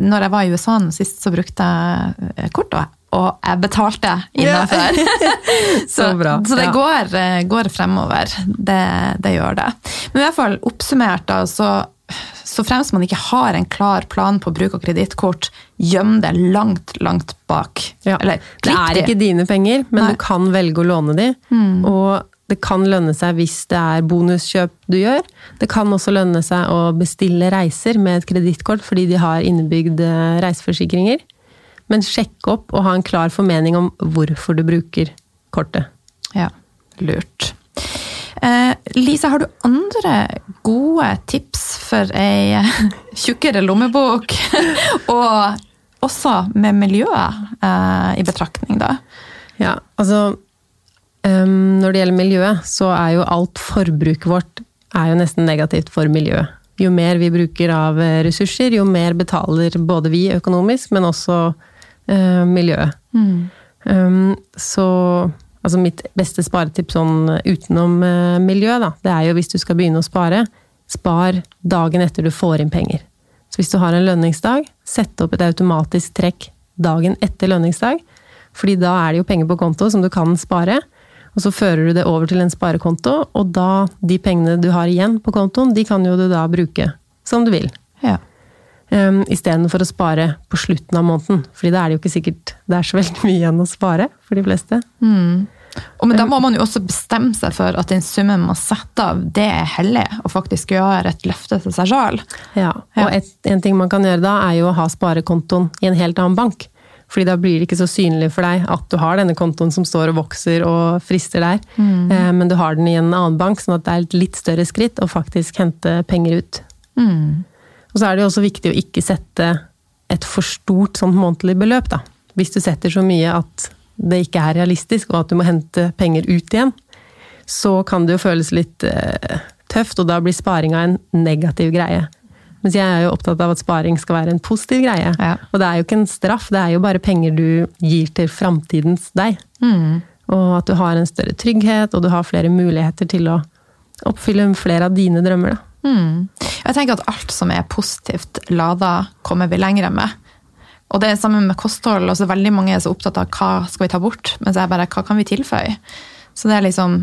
når jeg var i USA nå sist, så brukte jeg kort, og- og jeg betalte innafor. Så bra, Så det ja. går, eh, går fremover. Det, det gjør det. Men i hvert fall oppsummert, da, så, så fremst man ikke har en klar plan på bruk av kredittkort, gjem det langt, langt bak. Ja. Eller Det er ikke dine penger, men Nei. du kan velge å låne de. Og det kan lønne seg hvis det er bonuskjøp du gjør. Det kan også lønne seg å bestille reiser med et kredittkort fordi de har innebygd eh, reiseforsikringer. Men sjekk opp og ha en klar formening om hvorfor du bruker kortet. Ja, lurt. Eh, Lisa, har du andre gode tips for ei tjukkere lommebok? og også med miljøet eh, i betraktning, da? Ja, altså um, Når det gjelder miljøet, så er jo alt forbruket vårt er jo nesten negativt for miljøet. Jo mer vi bruker av eh, ressurser, jo mer betaler både vi økonomisk, men også eh, miljøet. Um, så altså mitt beste sparetips sånn utenom eh, miljø, da, det er jo hvis du skal begynne å spare, spar dagen etter du får inn penger. Så hvis du har en lønningsdag, sett opp et automatisk trekk dagen etter lønningsdag. Fordi da er det jo penger på konto som du kan spare. Og så fører du det over til en sparekonto, og da, de pengene du har igjen på kontoen, de kan jo du da bruke som du vil. Ja. Um, Istedenfor å spare på slutten av måneden. Fordi da er det jo ikke sikkert det er så veldig mye igjen å spare for de fleste. Og men da må man jo også bestemme seg for at den summen man setter av, det er hellig, og faktisk gjøre et løfte til seg sjøl. Ja, og et, en ting man kan gjøre da, er jo å ha sparekontoen i en helt annen bank. Fordi da blir det ikke så synlig for deg at du har denne kontoen som står og vokser og frister der. Eh, men du har den i en annen bank, sånn at det er et litt større skritt å faktisk hente penger ut. Og så er det jo også viktig å ikke sette et for stort sånn månedlig beløp, da. Hvis du setter så mye at det ikke er realistisk, og at du må hente penger ut igjen, så kan det jo føles litt eh, tøft, og da blir sparinga en negativ greie. Mens jeg er jo opptatt av at sparing skal være en positiv greie. Ja. Og det er jo ikke en straff, det er jo bare penger du gir til framtidens deg. Og at du har en større trygghet, og du har flere muligheter til å oppfylle flere av dine drømmer. Da. Jeg tenker at alt som er positivt lada, kommer vi lenger med. Og det er sammen med kosthold. altså Veldig mange er så opptatt av hva skal vi ta bort, mens jeg bare hva kan vi tilføye? Så det er liksom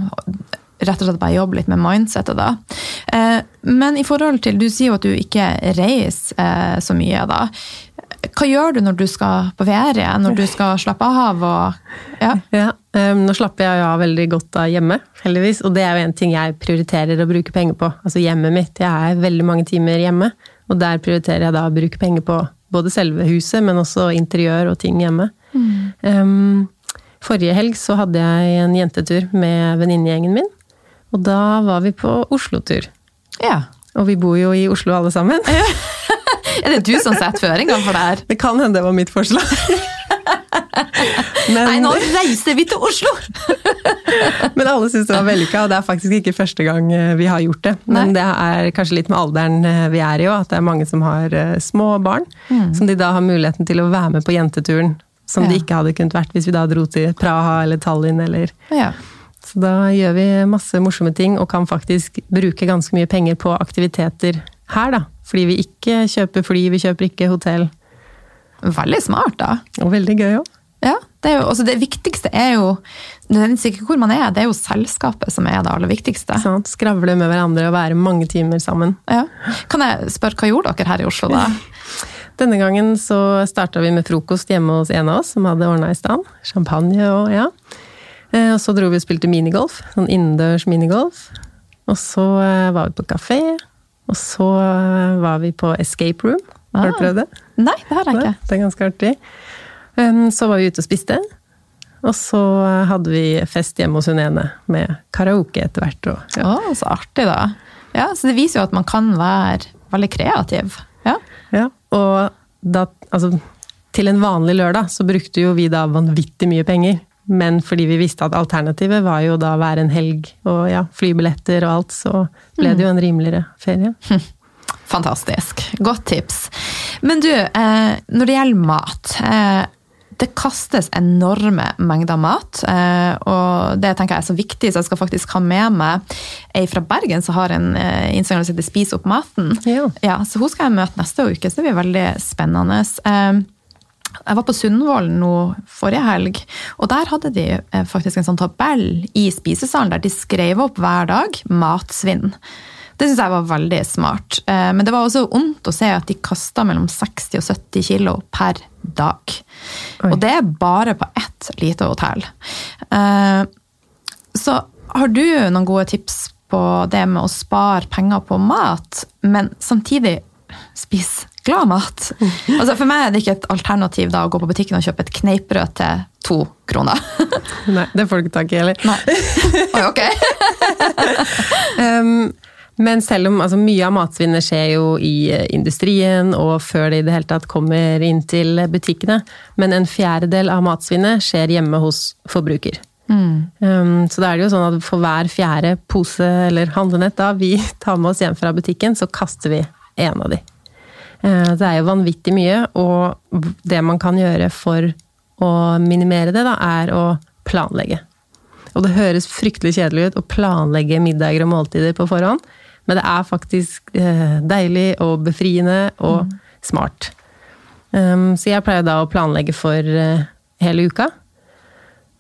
rett og slett bare jobbe litt med mindsetet da. Eh, Men i forhold til, du sier jo at du ikke reiser eh, så mye da. Hva gjør du når du skal på ferie, når du skal slappe av? Og, ja. Ja, um, nå slapper jeg av veldig godt av hjemme, heldigvis. Og det er jo en ting jeg prioriterer å bruke penger på. Altså hjemmet mitt. Jeg er veldig mange timer hjemme, og der prioriterer jeg da å bruke penger på både selve huset, men også interiør og ting hjemme. Mm. Um, forrige helg så hadde jeg en jentetur med venninnegjengen min. Og da var vi på Oslo-tur. Ja. Og vi bor jo i Oslo alle sammen. er det du som setter føringa for det her? Det kan hende det var mitt forslag. Men, Nei, nå reiser vi til Oslo! men alle syns det var vellykka, og det er faktisk ikke første gang eh, vi har gjort det. Men Nei. det er kanskje litt med alderen eh, vi er i òg, at det er mange som har eh, små barn. Mm. Som de da har muligheten til å være med på jenteturen. Som ja. de ikke hadde kunnet vært hvis vi da dro til Praha eller Tallinn eller ja. Så da gjør vi masse morsomme ting og kan faktisk bruke ganske mye penger på aktiviteter her, da. Fordi vi ikke kjøper fly, vi kjøper ikke hotell. Veldig smart, da. Og veldig gøy òg. Ja, det, jo, altså det, viktigste er jo nødvendigvis ikke hvor man er, det er jo selskapet som er det aller viktigste. Sånn, Skravle med hverandre og være mange timer sammen. Ja. Kan jeg spørre, hva gjorde dere her i Oslo da? Denne gangen så starta vi med frokost hjemme hos en av oss som hadde ordna i stand. Champagne og ja. Eh, og så dro vi og spilte minigolf. Sånn innendørs minigolf. Og så eh, var vi på kafé. Og så eh, var vi på escape room. Har du ah. prøvd det? Nei, det har jeg ikke. Det er ganske artig. Så var vi ute og spiste. Og så hadde vi fest hjemme hos hun ene, med karaoke etter hvert. Og, ja. oh, så artig, da. Ja, Så det viser jo at man kan være veldig kreativ. Ja, ja og da, altså, til en vanlig lørdag så brukte jo vi da vanvittig mye penger. Men fordi vi visste at alternativet var jo da hver være en helg og ja, flybilletter og alt, så ble det jo en rimeligere ferie. Fantastisk. Godt tips. Men du, eh, når det gjelder mat eh, det kastes enorme mengder mat, eh, og det tenker jeg er så viktig, så jeg skal faktisk ha med meg ei fra Bergen som har en Instagram som heter Spis opp maten. Ja. Ja, så hun skal jeg møte neste uke, så det blir veldig spennende. Jeg var på Sundvolden nå forrige helg, og der hadde de eh, faktisk en sånn tabell i spisesalen der de skrev opp hver dag matsvinn. Det syns jeg var veldig smart. Eh, men det var også ondt å se at de kasta mellom 60 og 70 kilo per dag. Oi. Og det er bare på ett lite hotell. Eh, så har du noen gode tips på det med å spare penger på mat, men samtidig spise glad mat. Altså For meg er det ikke et alternativ da å gå på butikken og kjøpe et kneippbrød til to kroner. Nei, det får du ikke tak i heller. Nei. Oi, ok. um, men selv om altså, mye av matsvinnet skjer jo i eh, industrien og før det i det hele tatt kommer inn til butikkene, men en fjerdedel av matsvinnet skjer hjemme hos forbruker. Mm. Um, så da er det jo sånn at for hver fjerde pose eller handlenett da vi tar med oss hjem fra butikken, så kaster vi en av de. Eh, det er jo vanvittig mye, og det man kan gjøre for å minimere det, da, er å planlegge. Og det høres fryktelig kjedelig ut å planlegge middager og måltider på forhånd, men det er faktisk eh, deilig og befriende og mm. smart. Um, så jeg pleier da å planlegge for eh, hele uka.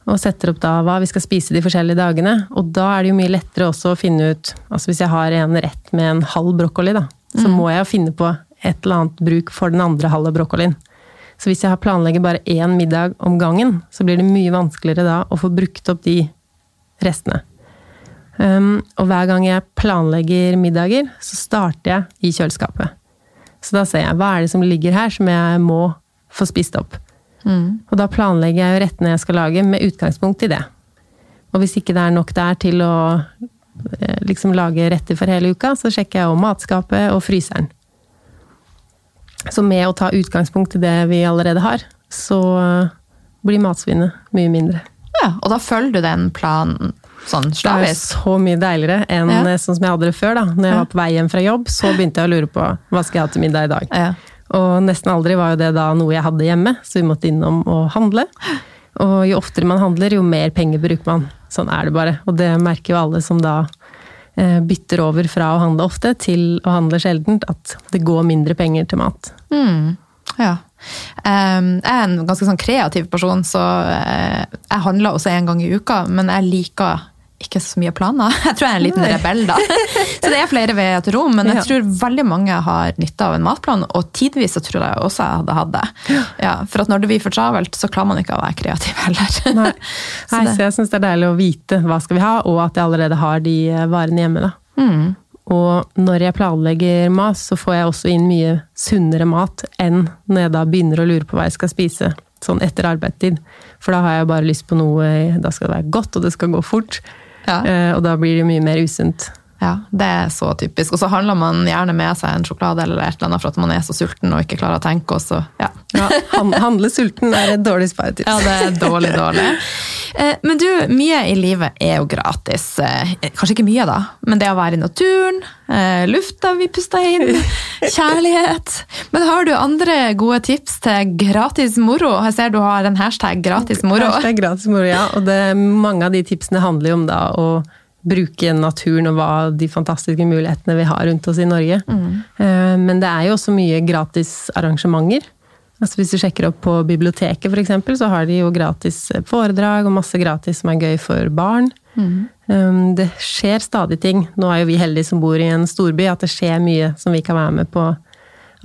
Og setter opp da hva vi skal spise de forskjellige dagene. Og da er det jo mye lettere også å finne ut Altså hvis jeg har en rett med en halv brokkoli, da, så mm. må jeg jo finne på et eller annet bruk for den andre halve brokkolien. Så hvis jeg planlegger bare én middag om gangen, så blir det mye vanskeligere da å få brukt opp de restene. Um, og hver gang jeg planlegger middager, så starter jeg i kjøleskapet. Så da ser jeg hva er det som ligger her som jeg må få spist opp. Mm. Og da planlegger jeg rettene jeg skal lage med utgangspunkt i det. Og hvis ikke det er nok der til å eh, liksom lage retter for hele uka, så sjekker jeg om matskapet og fryseren. Så med å ta utgangspunkt i det vi allerede har, så blir matsvinnet mye mindre. Ja, Og da følger du den planen sånn slavisk? Det er så mye deiligere enn ja. sånn som jeg hadde det før. da. Når jeg ja. var på vei hjem fra jobb, så begynte jeg å lure på hva skal jeg ha til middag i dag. Ja. Og nesten aldri var jo det da noe jeg hadde hjemme, så vi måtte innom og handle. Og jo oftere man handler, jo mer penger bruker man. Sånn er det bare. Og det merker jo alle som da Eh, bytter over fra å handle ofte til å handle sjeldent, at det går mindre penger til mat. Mm. Ja. Jeg er en ganske sånn kreativ person, så uh, jeg handler også en gang i uka, men jeg liker ikke så mye planer. Jeg tror jeg er en liten rebell, da. Så det er flere veier til rom, men jeg Ja. tror veldig mange har nytte av en matplan, og tidvis så tror jeg også jeg hadde hatt det. Ja, for at når det blir for travelt, så klarer man ikke å være kreativ heller. Nei, Så Nei, så jeg syns det er deilig å vite hva skal vi ha, og at jeg allerede har de eh, varene hjemme. da. Mm. Og når jeg planlegger mat, så får jeg også inn mye sunnere mat enn når jeg da begynner å lure på hva jeg skal spise sånn etter arbeidstid. For da har jeg bare lyst på noe Da skal det være godt, og det skal gå fort. Ja. Eh, Og da blir det mye mer usunt. Ja, det er så typisk. Og så handler man gjerne med seg en sjokolade eller et eller annet for at man er så sulten og ikke klarer å tenke, og så ja. Ja, han- Handle sulten er et dårlig sparetips. Ja, det er dårlig, dårlig. Eh, Men du, mye i livet er jo gratis. Eh, Kanskje ikke mye, da, men det å være i naturen, eh, lufta vi puster inn, kjærlighet. Men har du andre gode tips til gratis moro? Jeg ser du har en hashtag gratis moro. Hashtag gratis moro, ja. Og det, mange av de tipsene handler jo om da å bruke naturen og hva de fantastiske mulighetene vi har rundt oss i Norge. Mm. Men det er jo også mye gratis arrangementer. Altså hvis du sjekker opp på biblioteket f.eks., så har de jo gratis foredrag og masse gratis som er gøy for barn. Mm. Det skjer stadig ting. Nå er jo vi heldige som bor i en storby, at det skjer mye som vi kan være med på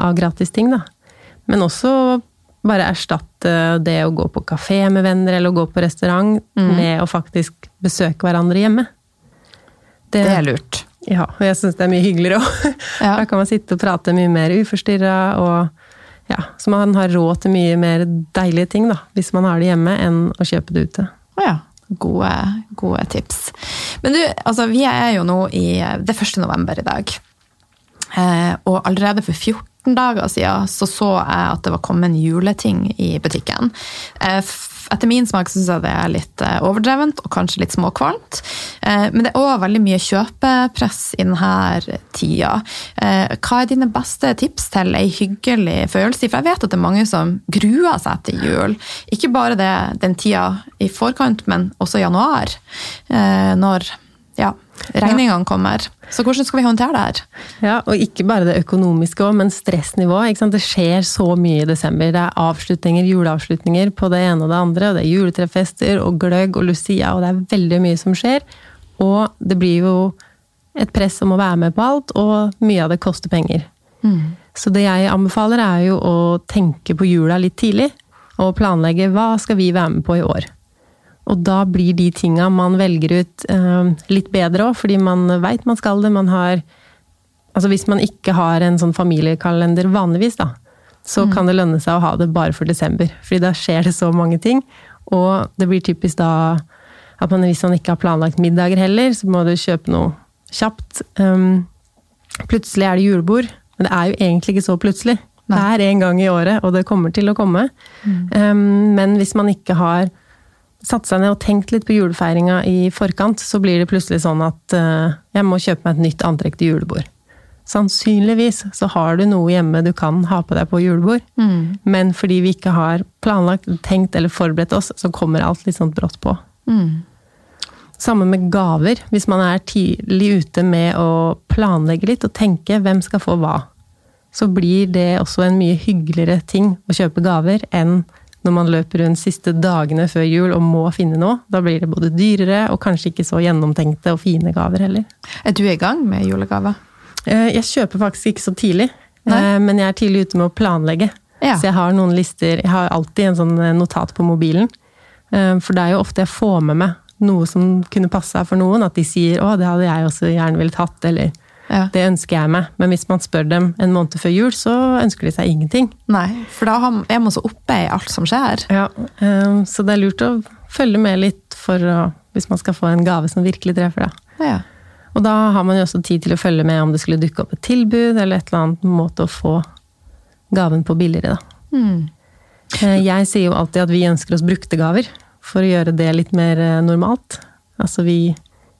av gratis ting. da. Men også bare erstatte det å gå på kafé med venner eller å gå på restaurant med å faktisk besøke hverandre hjemme. Det er lurt. Ja, og jeg syns det er mye hyggeligere òg. Ja. Da kan man sitte og prate mye mer uforstyrra, og ja, så man har råd til mye mer deilige ting da, hvis man har det hjemme, enn å kjøpe det ute. Å ja. Gode, gode tips. Men du, altså, vi er jo nå i Det er 1. november i dag. Eh, og allerede for 14 dager siden så så jeg at det var kommet en juleting i butikken. Eh, etter min smak syns jeg det er litt eh, overdrevent og kanskje litt småkvalmt. Eh, men det er òg veldig mye kjøpepress i denne tida. Eh, hva er dine beste tips til ei hyggelig følelse? For jeg vet at det er mange som gruer seg til jul. Ikke bare det, den tida i forkant, men også januar. Når ja, regningene kommer. Så hvordan skal vi håndtere det her? Ja, Og ikke bare det økonomiske òg, men stressnivået. Det skjer så mye i desember. Det er avslutninger, juleavslutninger på det ene og det andre. og Det er juletrefester og gløgg og Lucia, og det er veldig mye som skjer. Og det blir jo et press om å være med på alt, og mye av det koster penger. Så det jeg anbefaler, er jo å tenke på jula litt tidlig, og planlegge hva skal vi være med på i år. Og da blir de tinga man velger ut eh, litt bedre òg, fordi man veit man skal det. Man har Altså hvis man ikke har en sånn familiekalender vanligvis, da, så kan det lønne seg å ha det bare for desember. Fordi da skjer det så mange ting. Og det blir typisk da at man, hvis man ikke har planlagt middager heller, så må du kjøpe noe kjapt. Um, plutselig er det julebord, men det er jo egentlig ikke så plutselig. Det er en gang i året, og det kommer til å komme. Um, men hvis man ikke har satt seg ned og tenkt litt på julefeiringa i forkant, så blir det plutselig sånn at uh, jeg må kjøpe meg et nytt antrekk til julebord. Sannsynligvis så har du noe hjemme du kan ha på deg på julebord, men fordi vi ikke har planlagt, tenkt eller forberedt oss, så kommer alt litt sånn brått på. Samme med gaver. Hvis man er tidlig ute med å planlegge litt og tenke hvem skal få hva, så blir det også en mye hyggeligere ting å kjøpe gaver enn når man løper rundt siste dagene før jul og må finne noe. Da blir det både dyrere og kanskje ikke så gjennomtenkte og fine gaver heller. Er du i gang med julegaver? Eh, Jeg kjøper faktisk ikke så tidlig, Nei. eh, men jeg er tidlig ute med å planlegge. Ja. Så jeg har noen lister Jeg har alltid en sånn eh, notat på mobilen. For det er jo ofte jeg får med meg noe som kunne passa for noen. At de sier 'Å, det hadde jeg også gjerne villet hatt', eller Ja. 'Det ønsker jeg meg'. Men hvis man spør dem en måned før jul, så ønsker de seg ingenting. Nei, for da er man så oppe i alt som skjer. Ja, eh, Så det er lurt å følge med litt for å, hvis man skal få en gave som virkelig treffer deg. Ja. Og da har man jo også tid til å følge med om det skulle dukke opp et tilbud, eller et eller annet måte å få gaven på billigere, da. Mm. Jeg sier jo alltid at vi ønsker oss brukte gaver, for å gjøre det litt mer eh, normalt. Altså vi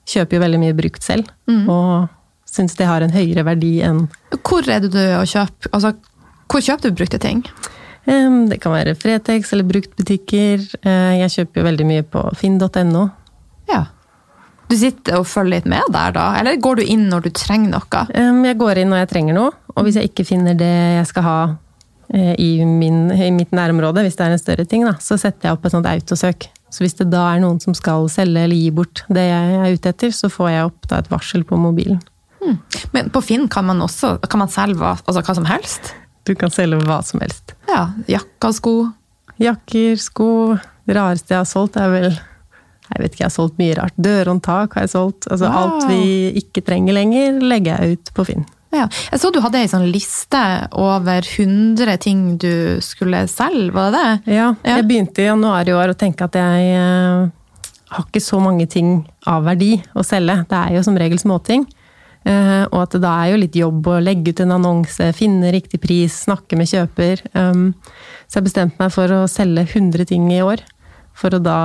kjøper jo veldig mye brukt selv, og syns det har en høyere verdi enn Hvor er det du å kjøpe altså, Hvor kjøper du brukte ting? Det kan være Fretex eller bruktbutikker. Eh, Jeg kjøper jo veldig mye på finn.no. Ja. Du sitter og følger litt med der, da? Eller går du inn når du trenger noe? Jeg går inn når jeg trenger noe, og hvis jeg ikke finner det jeg skal ha eh, i, min, i mitt nærområde, hvis det er en større ting, da, så setter jeg opp et sånt autosøk. Så hvis det da er noen som skal selge eller gi bort det jeg er ute etter, så får jeg opp et varsel på mobilen. Hmm. Men på Finn kan man også kan man selge hva, altså hva som helst? Du kan selge hva som helst. Ja, Jakker, sko? Jakker, sko. Det rareste jeg har solgt, er vel Jeg vet ikke, jeg har solgt mye rart. Dørhåndtak har jeg solgt. Altså Wow. alt vi ikke trenger lenger, legger jeg ut på Finn. Ja. Jeg så du hadde ei sånn liste over 100 ting du skulle selge, var det det? Ja, Ja. jeg begynte i januar i år å tenke at jeg eh, har ikke så mange ting av verdi å selge. Det er jo som regel småting. Eh, og at det da er jo litt jobb å legge ut en annonse, finne riktig pris, snakke med kjøper. Um, så jeg bestemte meg for å selge 100 ting i år. For da,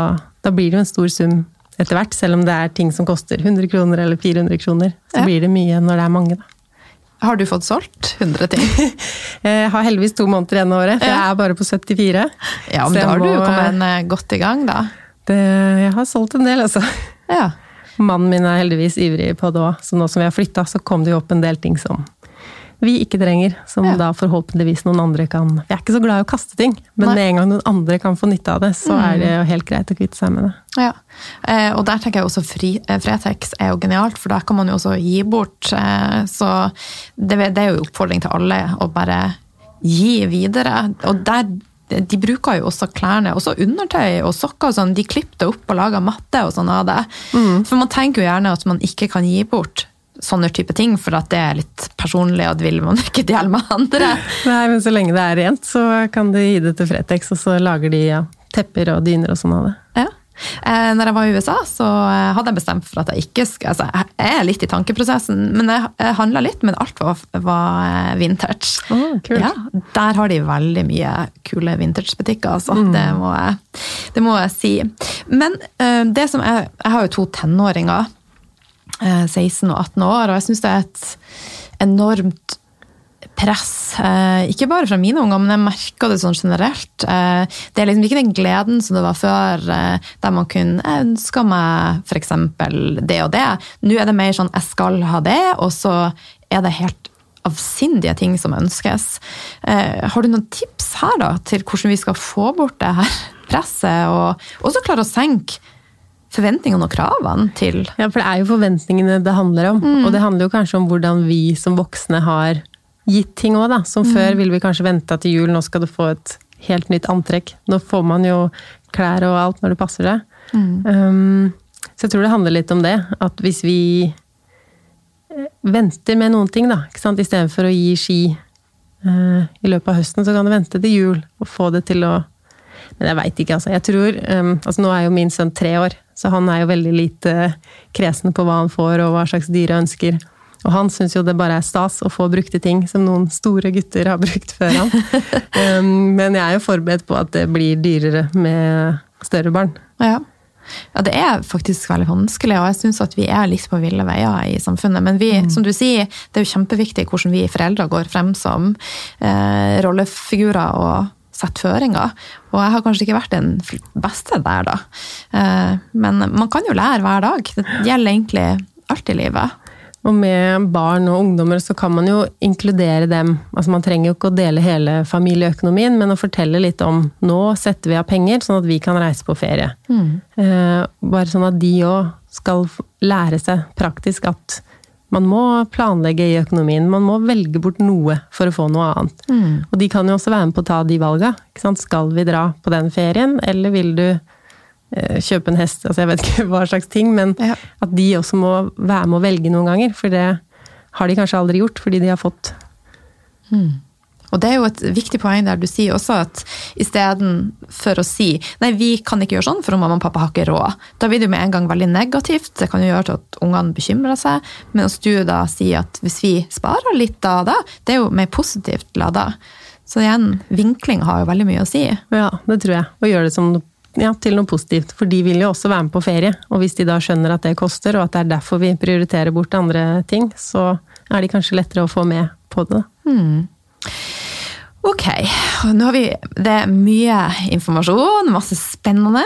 da blir det jo en stor sum etter hvert, selv om det er ting som koster 100 kroner eller 400 kroner. Så Ja. blir det mye når det er mange, da. Har du fått solgt 100 ting? Jeg har heldigvis to måneder igjen av året, for jeg er bare på 74. Ja, men da har du jo kommet en godt i gang, da. Det, jeg har solgt en del, altså. Ja. Mannen min er heldigvis ivrig på det òg, så nå som vi har flytta, så kom det jo opp en del ting som vi ikke trenger. Som Ja. da forhåpentligvis noen andre kan Jeg er ikke så glad i å kaste ting, men med en gang noen andre kan få nytte av det, så er det jo helt greit å kvitte seg med det. Ja. Eh, og der tenker jeg også fri, eh, Fretex er jo genialt, for da kan man jo også gi bort. Eh, så det, det er jo oppfordring til alle å bare gi videre. Og der de bruker jo også klærne, også undertøy og sokker sånn. De klipper det opp og lager matte og sånn av det. For man tenker jo gjerne at man ikke kan gi bort sånne type ting, for at det er litt personlig, og det vil man ikke dele med andre. Nei, men så lenge det er rent, så kan du gi det til Fretex, og så lager de ja, tepper og dyner og sånn av det. Ja. Eh, når jeg var i USA, så eh, hadde jeg bestemt for at jeg ikke skal altså, Jeg er litt i tankeprosessen, men jeg, jeg handla litt, men alt var, var eh, vintage. Kult. Ja, der har de veldig mye kule vintagebutikker, altså. Det, må jeg, det må jeg si. Men eh, det som er, jeg har jo to tenåringer, eh, 16 og 18 år, og jeg syns det er et enormt press. Eh, ikke bare fra mine unger, men jeg merker det sånn generelt. Eh, det er liksom ikke den gleden som det var før, eh, der man kunne ønska meg f.eks. det og det. Nå er det mer sånn jeg skal ha det, og så er det helt avsindige ting som ønskes. Eh, har du noen tips her da, til hvordan vi skal få bort det her presset, og også klare å senke forventningene og kravene til Ja, for det er jo forventningene det handler om. Og det handler jo kanskje om hvordan vi som voksne har gitt ting òg, da. Som før ville vi kanskje venta til jul, nå skal du få et helt nytt antrekk. Nå får man jo klær og alt når det passer seg. Um, så jeg tror det handler litt om det. At hvis vi venter med noen ting, da, ikke sant? istedenfor å gi ski eh, i løpet av høsten, så kan du vente til jul og få det til å men jeg veit ikke, altså. Jeg tror, um, altså Nå er jo min sønn tre år, så han er jo veldig lite kresen på hva han får og hva slags dyre ønsker. Og han syns jo det bare er stas å få brukte ting som noen store gutter har brukt før han. um, men jeg er jo forberedt på at det blir dyrere med større barn. Ja. Ja, det er faktisk veldig vanskelig, og jeg syns at vi er litt på ville veier i samfunnet. Men vi, som du sier, det er jo kjempeviktig hvordan vi foreldre går frem som eh, rollefigurer og setter føringer. Og jeg har kanskje ikke vært den beste der, da. Eh, men man kan jo lære hver dag. Det gjelder egentlig alt i livet. Og med barn og ungdommer så kan man jo inkludere dem. Altså Man trenger jo ikke å dele hele familieøkonomien, men å fortelle litt om nå setter vi av penger, sånn at vi kan reise på ferie. Eh, bare sånn at de òg skal lære seg praktisk at man må planlegge i økonomien. Man må velge bort noe for å få noe annet. Og de kan jo også være med på å ta de valga. Skal vi dra på den ferien, eller vil du kjøpe en hest? Altså jeg vet ikke hva slags ting, men Ja. at de også må være med å velge noen ganger. For det har de kanskje aldri gjort, fordi de har fått Og det er jo et viktig poeng der du sier også at istedenfor å si nei, vi kan ikke gjøre sånn, for mamma og pappa har ikke råd, da blir det jo med en gang veldig negativt. Det kan jo gjøre til at ungene bekymrer seg. Mens du da sier at hvis vi sparer litt av det, det er jo mer positivt lada. Så igjen, vinkling har jo veldig mye å si. Ja, det tror jeg. Og gjøre det som, ja, til noe positivt. For de vil jo også være med på ferie. Og hvis de da skjønner at det koster, og at det er derfor vi prioriterer bort andre ting, så er de kanskje lettere å få med på det. Ok, nå har vi Det mye informasjon, masse spennende.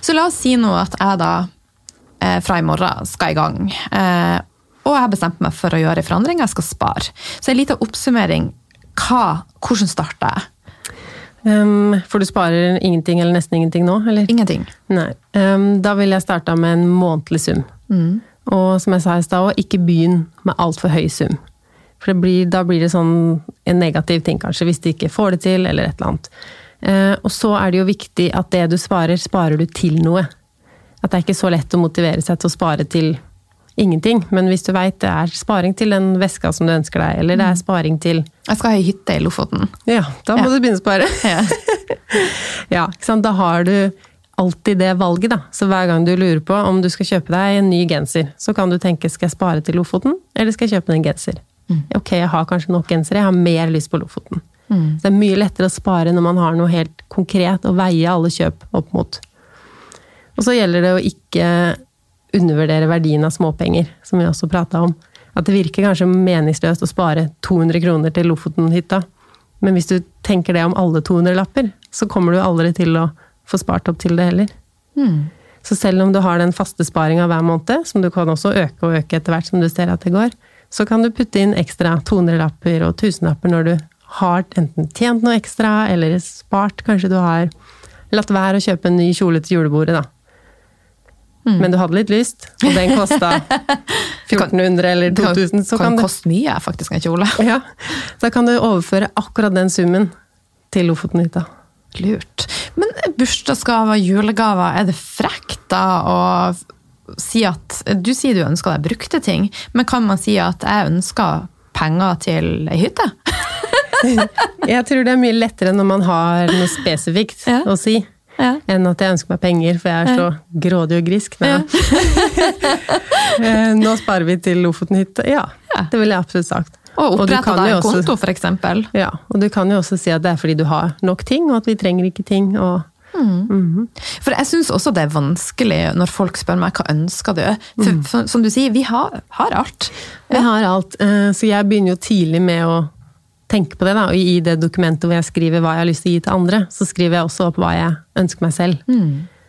Så la oss si nå at jeg da eh, fra i morgen skal i gang. Eh, og jeg har bestemt meg for å gjøre en forandring, jeg skal spare. Så en liten oppsummering. Hva, hvordan starter jeg? Um, for du sparer ingenting eller nesten ingenting nå, eller? Ingenting. Um, da ville jeg starta med en månedlig sum. Mm. Og som jeg sa i stad òg, ikke begynn med altfor høy sum. For blir, da blir det sånn en negativ ting, kanskje, hvis du ikke får det til, eller et eller annet. Uh, og så er det jo viktig at det du sparer, sparer du til noe. At det er ikke så lett å motivere seg til å spare til ingenting. Men hvis du veit det er sparing til den veska som du ønsker deg, eller det er sparing til Jeg skal ha ei hytte i Lofoten. Ja, da må Ja. du begynne å spare. Ja. ja, ikke sant? Da har du alltid det valget, da. Så hver gang du lurer på om du skal kjøpe deg en ny genser, så kan du tenke skal jeg spare til Lofoten, eller skal jeg kjøpe en genser? Ok, jeg har kanskje nok gensere, jeg har mer lyst på Lofoten. Så det er mye lettere å spare når man har noe helt konkret å veie alle kjøp opp mot. Og så gjelder det å ikke undervurdere verdien av småpenger, som vi også prata om. At det virker kanskje meningsløst å spare 200 kroner til Lofoten-hytta. Men hvis du tenker det om alle 200-lapper, så kommer du aldri til å få spart opp til det heller. Så selv om du har den faste sparinga hver måned, som du kan også øke og øke etter hvert som du ser at det går, så kan du putte inn ekstra 200-lapper og 1000-lapper når du har enten tjent noe ekstra, eller spart. Kanskje du har latt være å kjøpe en ny kjole til julebordet, da. Men du hadde litt lyst, og den kosta 1400 eller 2000, så kan kan du koste mye, faktisk, en kjole. ja, Da kan du overføre akkurat den summen til Lofoten-hytta. Lurt. Men bursdagsgaver, julegaver, er det frekt da å si at Du sier du ønsker deg brukte ting, men kan man si at jeg ønsker penger til ei hytte? Jeg tror det er mye lettere når man har noe spesifikt Ja. å si. Enn at jeg ønsker meg penger, for jeg er så grådig og grisk. Nei. Eh, Nå sparer vi til Lofoten-hytte. Ja, Ja. det ville jeg absolutt sagt. Og du opprette deg en også- konto, eksempel. Ja, og du kan jo også si at det er fordi du har nok ting, og at vi trenger ikke ting. Og For jeg syns også det er vanskelig når folk spør meg hva ønsker du For, Mm. for som du sier, vi har, har alt. vi har alt. eh, Så jeg begynner jo tidlig med å tenke på det. da, Og i det dokumentet hvor jeg skriver hva jeg har lyst til å gi til andre, så skriver jeg også opp hva jeg ønsker meg selv.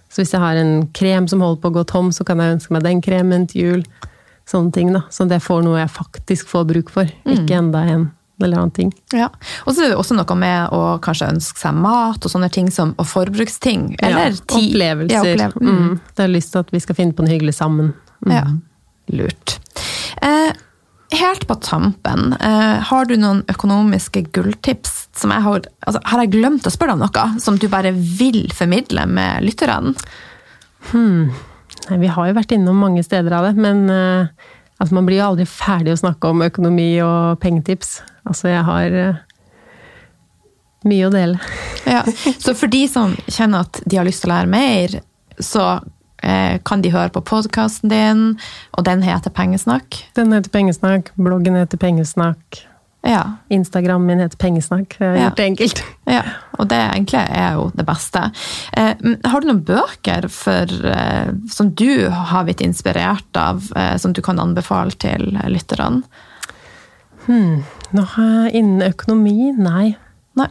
Så hvis jeg har en krem som holder på å gå tom, så kan jeg ønske meg den kremen til jul. Sånne ting da, Så det får noe jeg faktisk får bruk for, ikke enda en eller annen ting. Ja. Og så er det også noe med å kanskje ønske seg mat og sånne ting som, og forbruksting. Eller ja, opplevelser. Ja, opplevel mm. mm. Det har lyst til at vi skal finne på noe hyggelig sammen. Mm. Ja, lurt. Eh, helt på tampen, eh, har du noen økonomiske gulltips som jeg har altså, Har jeg glemt å spørre deg om noe som du bare vil formidle med lytterne? Nei, vi har jo vært innom mange steder av det, men eh, altså, man blir jo aldri ferdig å snakke om økonomi og pengetips. Altså, jeg har eh, mye å dele. Ja. Så for de som kjenner at de har lyst til å lære mer, så kan de høre på podkasten din, og den heter Pengesnakk. Den heter Pengesnakk, bloggen heter Pengesnakk, Ja, Instagram min heter Pengesnakk. Jeg har Ja. gjort det enkelt. ja. Og det egentlig er jo det beste. Eh, har du noen bøker for, eh, som du har blitt inspirert av, eh, som du kan anbefale til lytterne? Nå har jeg innen økonomi, nei. Nei.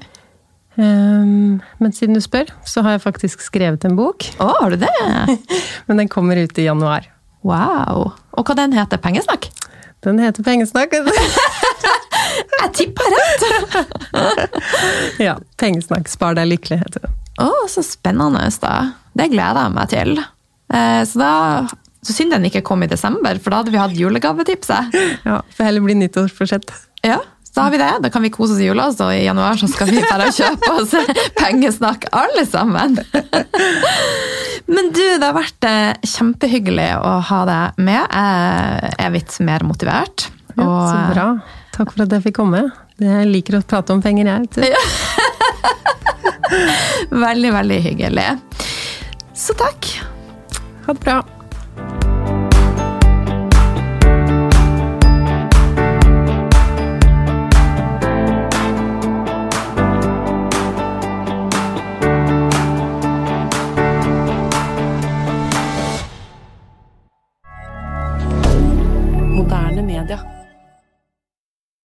Ehm, men siden du spør, så har jeg faktisk skrevet en bok. Å, har du det? Men den kommer ut i januar. Wow. Og hva den heter? Pengesnakk? Den heter Pengesnakk. Jeg tippa rett! ja, Pengesnakk. Spar deg lykkelig, heter den. Å, så spennende, da. Det gleder jeg meg til. Eh, så da så synd den ikke kom i desember, for da hadde vi hatt julegavetipset. Ja, Får heller bli nyttårsforsett. Ja, da har vi det. Da kan vi kose oss i jula, så i januar så skal vi bare kjøpe oss pengesnakk, alle sammen. Men du, det har vært eh, kjempehyggelig å ha deg med. Jeg er litt mer motivert. Ja, så bra. Takk for at jeg fikk komme. Jeg liker å prate om penger, jeg. Veldig, veldig hyggelig. Så takk. Ha det bra.